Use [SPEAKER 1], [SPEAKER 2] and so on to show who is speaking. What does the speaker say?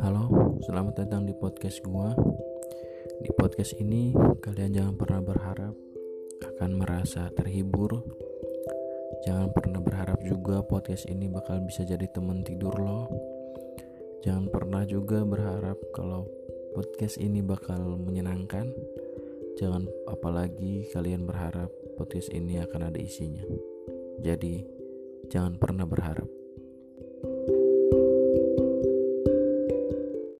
[SPEAKER 1] Halo, selamat datang di podcast gua. Di podcast ini, kalian jangan pernah berharap akan merasa terhibur. Jangan pernah berharap juga podcast ini bakal bisa jadi teman tidur lo. Jangan pernah juga berharap kalau podcast ini bakal menyenangkan. Jangan apalagi kalian berharap podcast ini akan ada isinya. Jadi, jangan pernah berharap.